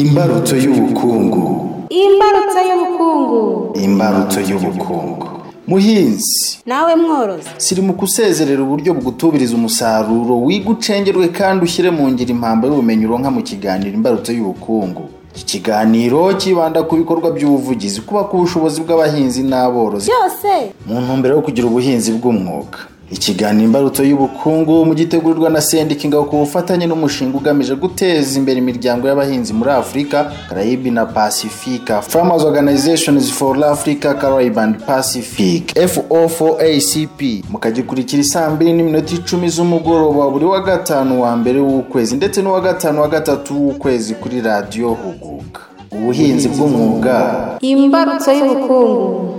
imbarutso y'ubukungu. Imbarutso y'ubukungu. Imbarutso y'ubukungu. Muhinzi. Nawe mworozi. Sirimuka usezerera uburyo bugutubiriza umusaruro wiga ucengerwe kandi ushyire mu ngiro impamba y'ubumenyi uronka mu kiganiro imbarutso y'ubukungu. Iki kiganiro kibanda ku bikorwa by'ubuvugizi kubaka ubushobozi bw'abahinzi n'aborozi. Byose. Mu ntumbero yo kugira ubuhinzi bw'umwuga. Ikiganiro imbarutso y'ubukungu gitegurirwa na sendika ingabo ku bufatanye n'umushinga ugamije guteza imbere imiryango y'abahinzi muri afurika karayibi na pasifika farmers organizations for africa carib and pacific fo4acp mukagikurikira isaa mbiri n'iminota icumi z'umugoroba buri wa gatanu wa mbere w'ukwezi ndetse n'uwa gatanu wa gatatu w'ukwezi kuri radiyo huguka. Ubuhinzi bw'umwuga. Imbarutso y'ubukungu.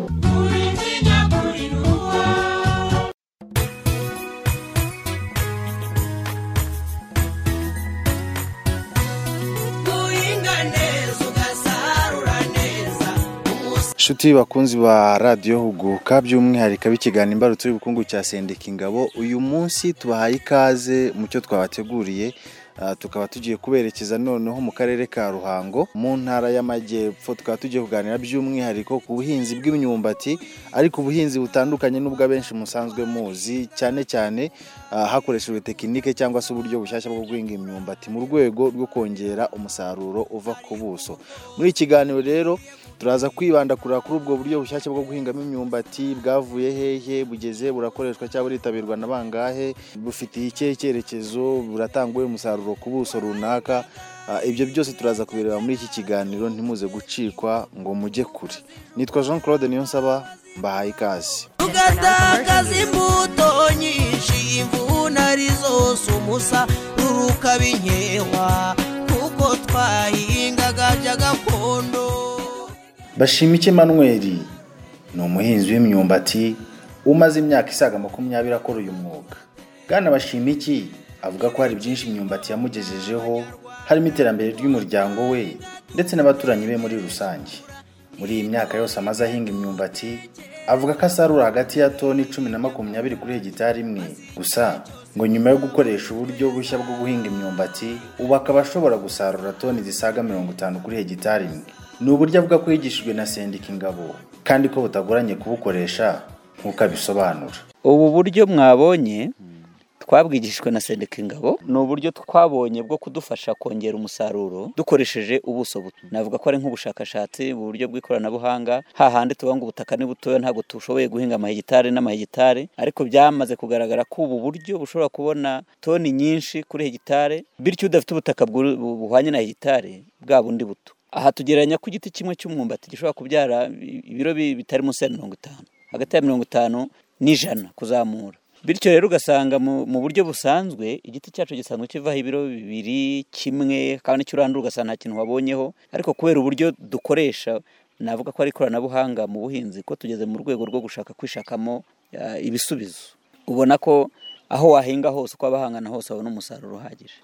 Inshuti bakunzi ba radiyo huguka by'umwihariko b'ikiganiro imbarutso y'ubukungu cya sendika ingabo uyu munsi tubahaye ikaze mu cyo twabateguriye Ah, tukaba tugiye kuberekeza noneho mu karere ka ruhango mu ntara y'amajyepfo tukaba tugiye kuganira by'umwihariko ku buhinzi bw'imyumbati ariko ubuhinzi butandukanye n'ubwo abenshi musanzwe muzi cyane cyane ah, hakoreshejwe tekinike cyangwa se uburyo bushyashya bwo guhinga imyumbati mu rwego rwo kongera umusaruro uva ku buso. Muri iki kiganiro rero turaza kwibanda kureba kuri ubwo buryo bushyashya bwo guhingamo imyumbati bwavuye hehe bugeze burakoreshwa cyangwa buritabirwa na bangahe bufitiye ikihe cyerekezo buratanga uwuhe musaruro ku buso runaka. Ah, ibyo byose turaza kubireba muri iki kiganiro ntimuze gucikwa ngo mujye kure. Nitwa jean claude niyonsaba mbahaye ikaze. Tugatakaza imbuto nyinshi imvuna ari zose umusaruro ukaba inkewa kuko twahingaga gakondo. Bashimike manweri ni umuhinzi w'imyumbati umaze imyaka isaga makumyabiri akora uyu mwuga. Bwana bashimiki avuga ko hari byinshi imyumbati yamugejejeho harimo iterambere ry'umuryango we ndetse n'abaturanyi be muri rusange. Muri iyi myaka yose amaze ahinga imyumbati avuga ko asarura hagati ya toni cumi na makumyabiri kuri hegitari imwe gusa ngo nyuma yo gukoresha uburyo bushya bwo guhinga imyumbati ubu akaba ashobora gusarura toni zisaga mirongo itanu kuri hegitari imwe. Ni uburyo avuga ko yigishijwe na sendika ingabo kandi ko butagoranye kubukoresha nk'uko abisobanura. Ubu buryo mwabonye twabwigishijwe na sendika ingabo ni uburyo twabonye bwo kudufasha kongera umusaruro dukoresheje ubuso buto. Navuga ko ari nk'ubushakashatsi mu buryo bw'ikoranabuhanga hahandi tuvuga ngo ubutaka ni butoya ntabwo tushoboye guhinga amahegitari n'amahegitari ariko byamaze kugaragara ko ubu buryo bushobora kubona toni nyinshi kuri hegitari bityo udafite ubutaka buhwanye na hegitari bwa bundi buto. Aha tugereranya ko igiti kimwe cy'umwumbati gishobora kubyara ibiro bi- bitari munsi ya mirongo itanu. Hagati ya mirongo itanu n'ijana kuzamura. Bityo rero ugasanga mu, buryo busanzwe igiti cyacu gisanzwe kivaho ibiro bibiri kimwe kandi icyo urandura ugasanga nta kintu wabonyeho. Ariko kubera uburyo dukoresha navuga ko ari ikoranabuhanga mu buhinzi ko tugeze mu rwego rwo gushaka kwishakamo ah, ibisubizo. Ubona ko aho wahinga hose uko waba hangana hose wabona umusaruro uhagije.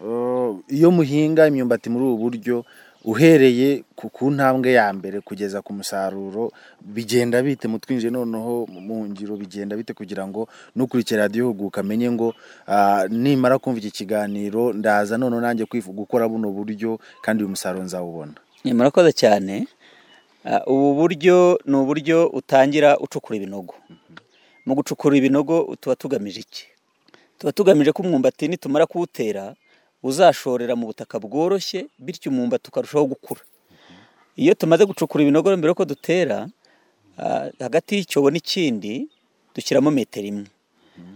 Uh, iyo muhinga imyumbati muri ubu buryo uhereye ku ntambwe ya mbere kugeza ku musaruro bigenda bite? Mutwinjiye noneho mu ngiro bigenda bite kugira ngo nukurikira radiyo huguka amenye ngo ah, nimara kumva iki kiganiro ndaza noneho nanjye gukora buno buryo kandi uyu musaruro nzawubona. Murakoze cyane. Ah, ubu buryo ni uburyo utangira ucukura ibinogo. Mu gucukura ibinogo tuba tugamije iki? Tuba tugamije ko umwumbati nitumara kuwutera uzashorera mu butaka bworoshye bityo umwumbati ukarushaho gukura. Iyo tumaze gucukura ibinogo mbere yuko dutera ah, hagati y'icyobo n'ikindi dushyiramo metero imwe.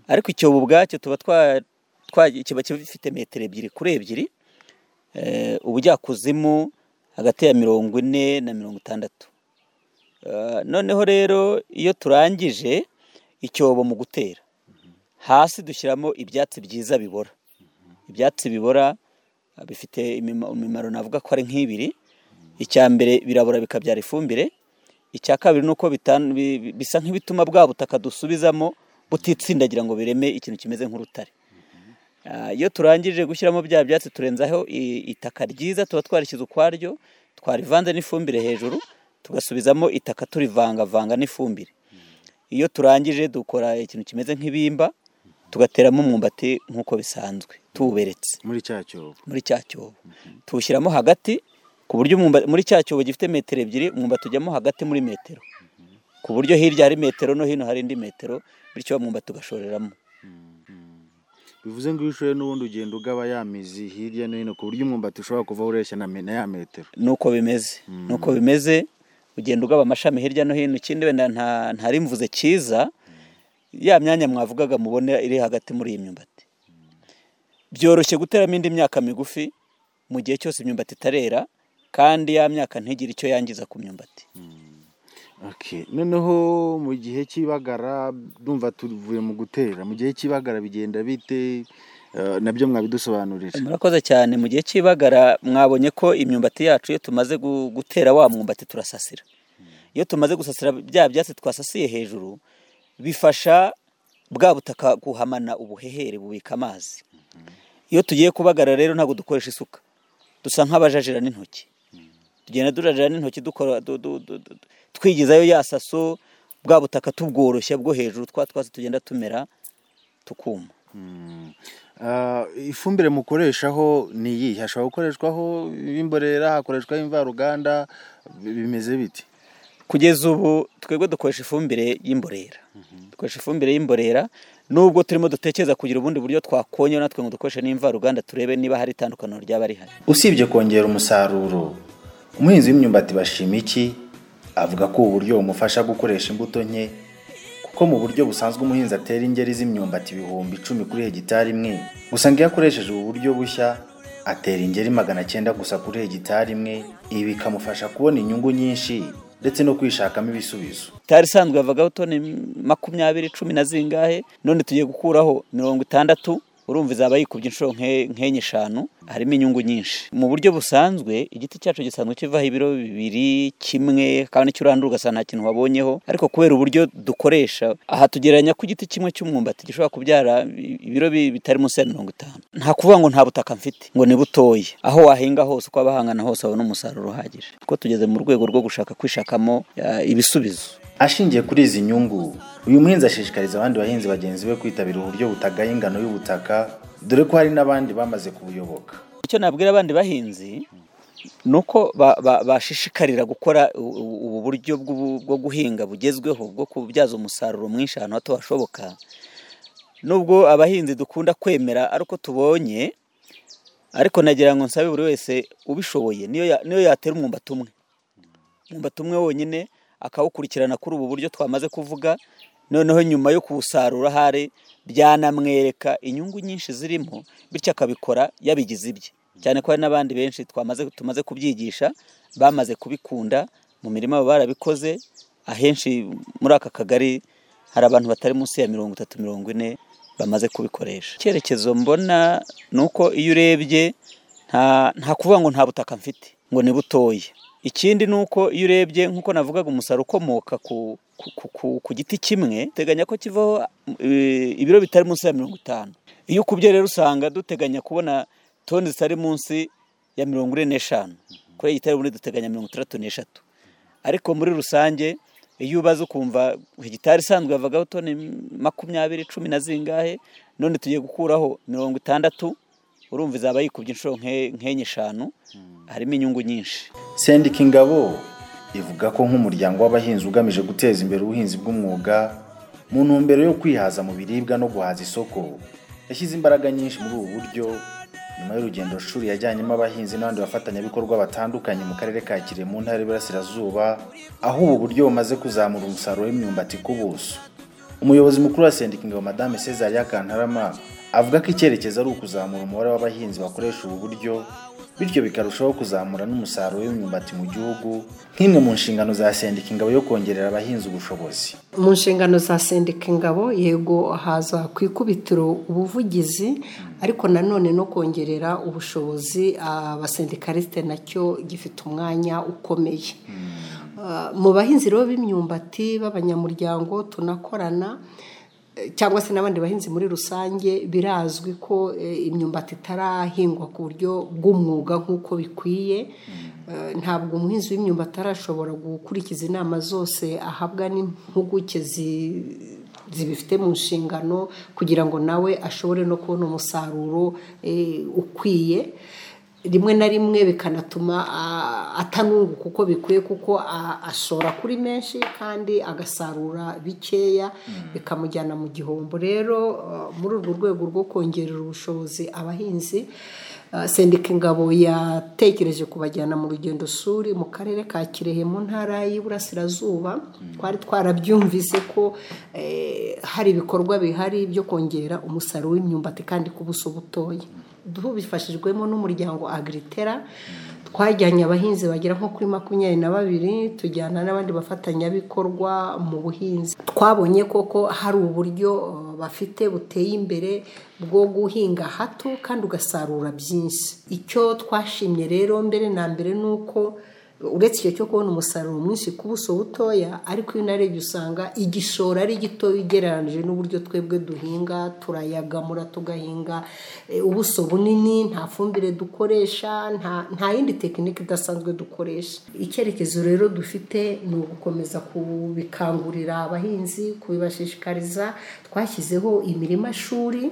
Ariko icyobo ubwacyo tuba kiba gifite metero ebyiri kuri ebyiri eh, ubujyakuzimu hagati ya mirongo ine na mirongo itandatu. Eh, noneho rero iyo turangije icyobo mu gutera hasi dushyiramo ibyatsi byiza bibora. Ibyatsi bibora bifite imima- imimaro navuga ko ari nk'ibiri. Icya mbere birabora bikabyara ifumbire. Icya kabiri ni uko bisa nk'ibituma bwa butaka dusubizamo butitsindagira ngo bireme ikintu kimeze nk'urutare. Ah, iyo turangije gushyiramo bya byatsi turenzaho itaka ryiza tuba twarishyize ukwaryo twarivanze n'ifumbire hejuru tugasubizamo itaka turivangavanga n'ifumbire. Iyo turangije dukora ikintu kimeze nk'ibimba tugateramo umwumbati nk'uko bisanzwe. Tuwuberetse muri cya cyobo. Muri cya cyobo. Tuwushyiramo hagati ku buryo muri cya cyobo gifite metero ebyiri umwumbati ujyamo hagati muri metero. Ku buryo hirya hari metero no hino hari indi metero bityo wa mwumbati ugashoreramo bivuze ngo iyo ushoye n'ubundi ugenda ugaba ya mizi hirya no hino ku buryo umwumbati ushobora kuva ureshya na ya metero. Nuko bimeze. Nuko bimeze ugenda ugaba amashami hirya no hino. Ikindi wenda nta ntarimvuze cyiza ya myanya mwavugaga mubona iri hagati muri iyi myumbati. Byoroshye guteramo indi myaka migufi mu gihe cyose imyumbati itarera kandi ya myaka ntigire icyo yangiza ku myumbati. Okay. noneho mu gihe cy'ibagara ndumva tuvuye mu gutera mu gihe cy'ibagara bigenda bite? Eh, na byo mwabidusobanurira murakoze cyane. Mu gihe cy'ibagara mwabonye ko imyumbati yacu iyo tumaze gu- gutera wa mwumbati turasasira. Iyo tumaze gusasira bya byatsi twasasiye hejuru bifasha bwa butaka guhamana ubuhehere bubika amazi. Iyo tugiye kubagara rero ntabwo dukoresha isuka. Dusa nk'abajajira n'intoki. Tugenda durajira n'intoki dukora du- du- du- du- twigizayo ya saso bwa butaka tubworoshya bwo hejuru twa twatsi tugenda tumera tukuma. Ah, ifumbire mukoreshaho ni iyi hashobora gukoreshwaho imborera hakoreshwaho imvaruganda bi- bimeze biti kugeza ubu twebwe dukoresha ifumbire y'imborera. Dukoresha ifumbire y'imborera nubwo turimo dutekereza kugira ubundi buryo twakongera natwe ngo dukoreshe n'imvaruganda turebe niba hari itandukaniro ryaba rihari. Usibye kongera umusaruro umuhinzi w'imyumbati bashima iki? Avuga ko ubu buryo bumufasha gukoresha imbuto nke kuko mu buryo busanzwe umuhinzi atera ingeri z'imyumbati ibihumbi icumi kuri hegitari imwe gusa ngo iyo akoresheje ubu buryo bushya atera ingeri magana cyenda gusa kuri hegitari imwe ibi bikamufasha kubona inyungu nyinshi. Ndetse no kwishakamo ibisubizo. Itari isanzwe yavagaho toni makumyabiri cumi na zingahe none tugiye gukuraho mirongo itandatu urumva izaba yikubye inshuro nke- nk'enye eshanu harimo inyungu nyinshi. Mu buryo busanzwe igiti cyacu gisanzwe kivaho ibiro bibiri kimwe kandi ni cyo urandura ugasanga nta kintu wabonyeho. Ariko kubera uburyo dukoresha aha tugereranya ko igiti kimwe cy'umwumbati gishobora kubyara ibiro bi- bitari munsi ya mirongo itanu. Nta kuvuga ngo nta butaka mfite ngo ni butoya aho wahinga hose uko waba hangana hose wabona umusaruro uhagije. Kuko tugeze mu rwego rwo gushaka kwishakamo ibisubizo. Ashingiye kuri izi nyungu. Uyu muhinzi ashishikariza abandi bahinzi bagenzi be kwitabira uburyo butagaye ingano y'ubutaka dore ko hari n'abandi bamaze kubuyoboka. Icyo nabwira abandi bahinzi ni uko ba- ba- bashishikarira gukora ubu buryo bwo guhinga bugezweho bwo kubyaza umusaruro mwinshi ahantu hato hashoboka. Nubwo abahinzi dukunda kwemera ari uko tubonye ariko nagira ngo nsabe buri wese ubishoboye niyo yatera umwumbati umwe. Umwumbati umwe wonyine akawukurikirana kuri ubu buryo twamaze kuvuga noneho nyuma yo kuwusarura ahari byanamwereka inyungu nyinshi zirimo bityo akabikora yabigize ibye. Cyane ko hari n'abandi benshi twamaze tumaze kubyigisha bamaze kubikunda mu mirima barabikoze ahenshi muri aka kagari hari abantu batari munsi ya mirongo itatu mirongo ine bamaze kubikoresha. Icyerekezo mbona ni uko iyo urebye nta kuvuga ngo nta butaka mfite ngo ni butoya. Ikindi ni uko iyo urebye nk'uko navugaga umusaruro ukomoka ku, giti kimwe teganya ko kivaho e, ibiro bitari munsi ya mirongo itanu. Iyo ukubye rero usanga duteganya kubona toni zitari munsi ya mirongo ine n'eshanu. Kuri hegitari ubundi duteganya mirongo itandatu n'eshatu. Ariko muri rusange iyo ubaze ukumva hegitari isanzwe yavagaho toni makumyabiri cumi na zingahe none tugiye gukuraho mirongo itandatu urumva izaba yikubye inshuro nke- nk'enye eshanu harimo inyungu nyinshi. Sendika ingabo ivuga ko nk'umuryango w'abahinzi ugamije guteza imbere ubuhinzi bw'umwuga mu ntumbero yo kwihaza mu biribwa no guhaza isoko yashyize imbaraga nyinshi muri ubu buryo nyuma y'urugendo shuri yajyanyemo abahinzi n'abandi bafatanyabikorwa batandukanye mu karere ka Kirehe mu ntara y'Iburasirazuba aho ubu buryo bumaze kuzamura umusaruro w'imyumbati ku buso. Umuyobozi mukuru wa sendika ingabo madame Cesaria Kantarama avuga ko icyerekezo ari ukuzamura umubare w'abahinzi bakoresha ubu buryo bityo bikarushaho kuzamura n'umusaruro w'imyumbati mu gihugu nk'imwe mu nshingano za sendika ingabo yo kongerera abahinzi ubushobozi. Mu nshingano za sendika ingabo yego haza ku ikubitiro ubuvugizi ariko nanone no kongerera ubushobozi abasendikariste na cyo gifite umwanya ukomeye. Ah, mu bahinzi rero b'imyumbati b'abanyamuryango tunakorana cyangwa se n'abandi bahinzi muri rusange birazwi ko eh, imyumbati itarahingwa ku buryo bw'umwuga nk'uko bikwiye. Eh, ntabwo umuhinzi w'imyumbati arashobora gukurikiza inama zose ahabwa n'impuguke zi- zibifite mu nshingano kugira ngo nawe ashobore no kubona umusaruro eh, ukwiye. Rimwe na rimwe bikanatuma atanunguka uko bikwiye kuko ashora kuri menshi kandi agasarura bikeya bikamujyana mu gihombo. Rero muri urwo rwego rwo kongerera ubushobozi abahinzi ah, sendika ingabo yatekereje kubajyana mu rugendo suri mu karere ka kirehe mu ntara y'iburasirazuba. Twari twarabyumvise ko eh, hari ibikorwa bihari byo kongera umusaruro w'imyumbati kandi ku buso butoya. Tubifashijwemo n'umuryango agritera. Twajyanye abahinzi bagera nko kuri makumyabiri na babiri tujyana n'abandi bafatanyabikorwa mu buhinzi. Twabonye koko hari uburyo uh, bafite buteye imbere bwo guhinga hato kandi ugasarura byinshi. Icyo twashimye rero mbere na mbere ni uko uretse icyo cyo kubona umusaruro mwinshi ku buso butoya ariko iyo unarebye usanga igishoro ari gito ugereranyije n'uburyo twebwe duhinga turayagamura tugahinga eh, ubuso bunini nta fumbire dukoresha nta yindi tekinike idasanzwe dukoresha. Icyerekezo rero dufite ni ugukomeza kubikangurira abahinzi kubibashishikariza. Twashyizeho imirima shuri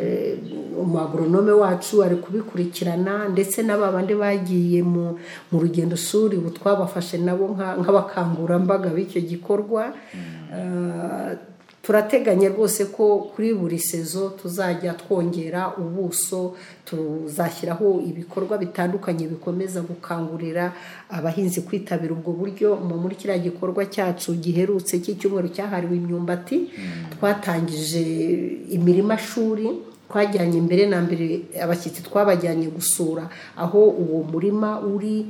eh, umuagronome wacu ari kubikurikirana ndetse n'aba bandi bagiye mu rugendo shuri ubu twabafashe nabo nka- nk'abakangurambaga b'icyo gikorwa. Ah, turateganya rwose ko kuri buri sezo tuzajya twongera ubuso tuzashyiraho ibikorwa bitandukanye bikomeza gukangurira abahinzi kwitabira ubwo buryo. Mu muri kiriya gikorwa cyacu giherutse cy'icyumweru cyahariwe imyumbati twatangije imirima shuri twajyanye mbere na mbere abashyitsi twabajyanye gusura aho uwo murima uri. eh,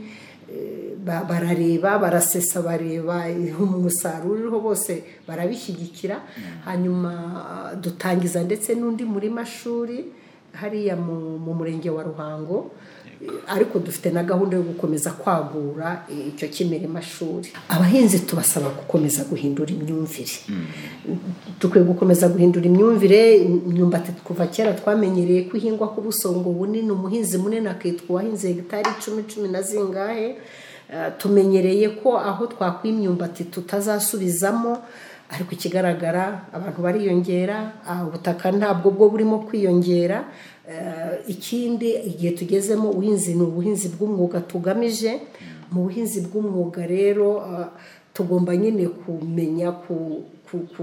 barareba barasesa bareba umusaruro uriho bose barabishyigikira. Hanyuma ah, dutangiza ndetse n'undi murima shuri hariya mu mu murenge wa ruhango. Ariko dufite na gahunda yo gukomeza kwagura icyo cy'imirima shuri abahinzi tubasaba gukomeza guhindura imyumvire. Dukwiye gukomeza guhindura imyumvire imyumbati kuva kera twamenyereye ko ihingwa ku buso ngo bunini umuhinzi munini akitwa uwahinze hegitari icumi cumi na zingahe. Eh, tumenyereye ko aho twakwiye imyumbati tutazasubizamo ariko ikigaragara abantu bariyongera ubutaka ntabwo bwo burimo kwiyongera. Eh, ikindi igihe tugezemo ubuhinzi ni ubuhinzi bw'umwuga tugamije. Mu buhinzi bw'umwuga rero ah, tugomba nyine kumenya ku, ku, ku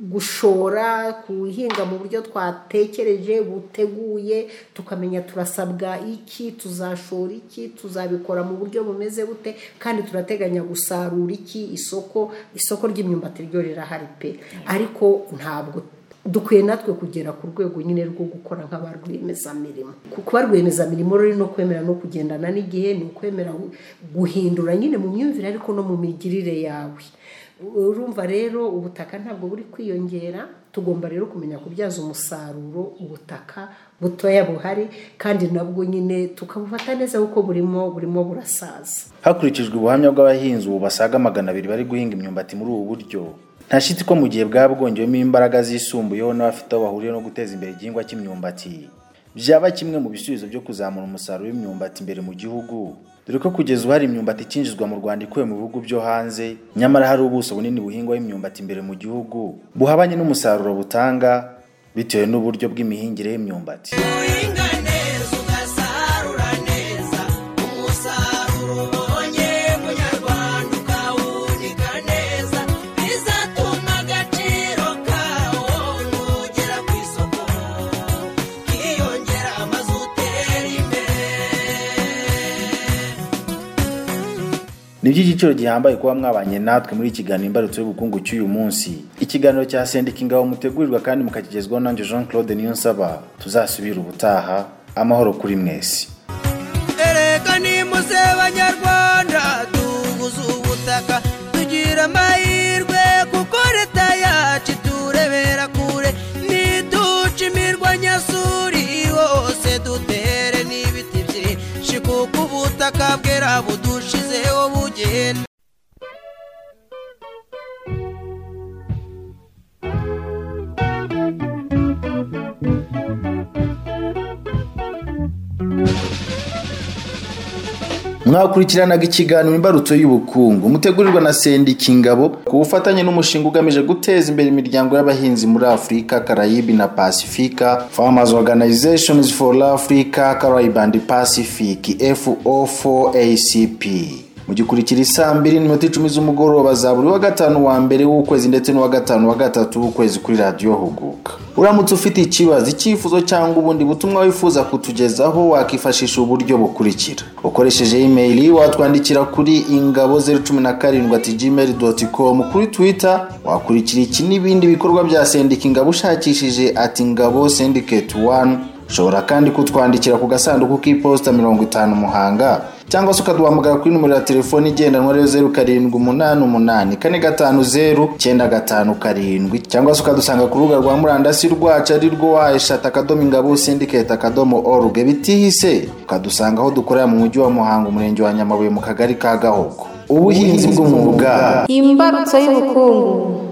gushora guhinga mu buryo twatekereje buteguye tukamenya turasabwa iki tuzashora iki tuzabikora mu buryo bumeze bute kandi turateganya gusarura iki isoko isoko ry'imyumbati ryo rirahari pe. Ariko ntabwo dukwiye natwe kugera ku rwego nyine rwo gukora nk'aba rwiyemezamirimo kuba rwiyemezamirimo rero no kwemera no kugendana n'igihe ni ukwemera guhindura nyine mu myumvire ariko no mu migirire yawe. Urumva rero ubutaka ntabwo buri kwiyongera tugomba rero kumenya kubyaza umusaruro ubutaka butoya buhari kandi nabwo nyine tukabufata neza kuko burimo burimo burasaza. Hakurikijwe ubuhamya bw'abahinzi ubu basaga magana abiri bari guhinga imyumbati muri ubu buryo. Nta shiti ko mu gihe bwaba bwongewemo imbaraga zisumbuyeho n'abafite aho bahuriye no guteza imbere igihingwa cy'imyumbati. Byaba kimwe mu bisubizo byo kuzamura umusaruro w'imyumbati imbere mu gihugu. Dore ko kugeza ubu hari imyumbati ikinjizwa mu rwanda ikuwe mu bihugu byo hanze nyamara hari ubuso bunini buhingwaho imyumbati imbere mu gihugu buhabanye n'umusaruro butanga bitewe n'uburyo bw'imihingire y'imyumbati. Ni iby'igiciro gihambaye kuba mwabanye natwe muri iki kiganiro imbarutso y'ubukungu cy'uyu munsi? Ikiganiro cya sendika ingabo mutegurirwa kandi mukakigezwaho nanjye jean claude niyonsaba. Tuzasubira ubutaha. Amahoro kuri mwese. Erega nimuze banyarwanda tubuze ubutaka. Tugira amahirwe kuko leta yacu iturebera kure. Ntiduce imirwanyasuri hose dutere n'ibiti byinshi kuko ubutaka bwera budushizeho bugenda mwakurikiranaga ikiganiro imbarutso y'ubukungu. Mutegurirwa na sendika ingabo ku bufatanye n'umushinga ugamije guteza imbere imiryango y'abahinzi muri afurika karayibi na pasifika farmers organizations for africa caraib and pacific fo4acp mugikurikira isaa mbiri n'iminota icumi z'umugoroba za buri wa gatanu wa mbere w'ukwezi ndetse n'uwa gatanu wa gatatu w'ukwezi kuri radiyo huguka. Uramutse ufite ikibazo icyifuzo cyangwa ubundi butumwa wifuza kutugezaho wakifashisha uburyo bukurikira. Ukoresheje imeyili watwandikira kuri ingabo zeru cumi na karindwi ati gmail doti com kuri twitter wakurikira iki n'ibindi bikorwa bya sendika ingabo ushakishije ati ngabo syndicate one. Ushobora kandi kutwandikira ku gasanduku k'iposita mirongo itanu muhanga cyangwa se ukaduhamagara kuri nimero ya telefoni igendanwa rero zeru karindwi umunani umunani kane gatanu zeru cyenda gatanu karindwi cyangwa se ukadusanga ku rubuga rwa murandasi rwacu ari rwo wa eshatu akadomo ingabo sindiketi akadomo oruge bitihise ukadusanga aho dukorera mu mujyi wa muhanga umurenge wa nyamabuye mu kagari ka gahogo. Ubuhinzi bw'umwuga. Imbarutso y'ubukungu.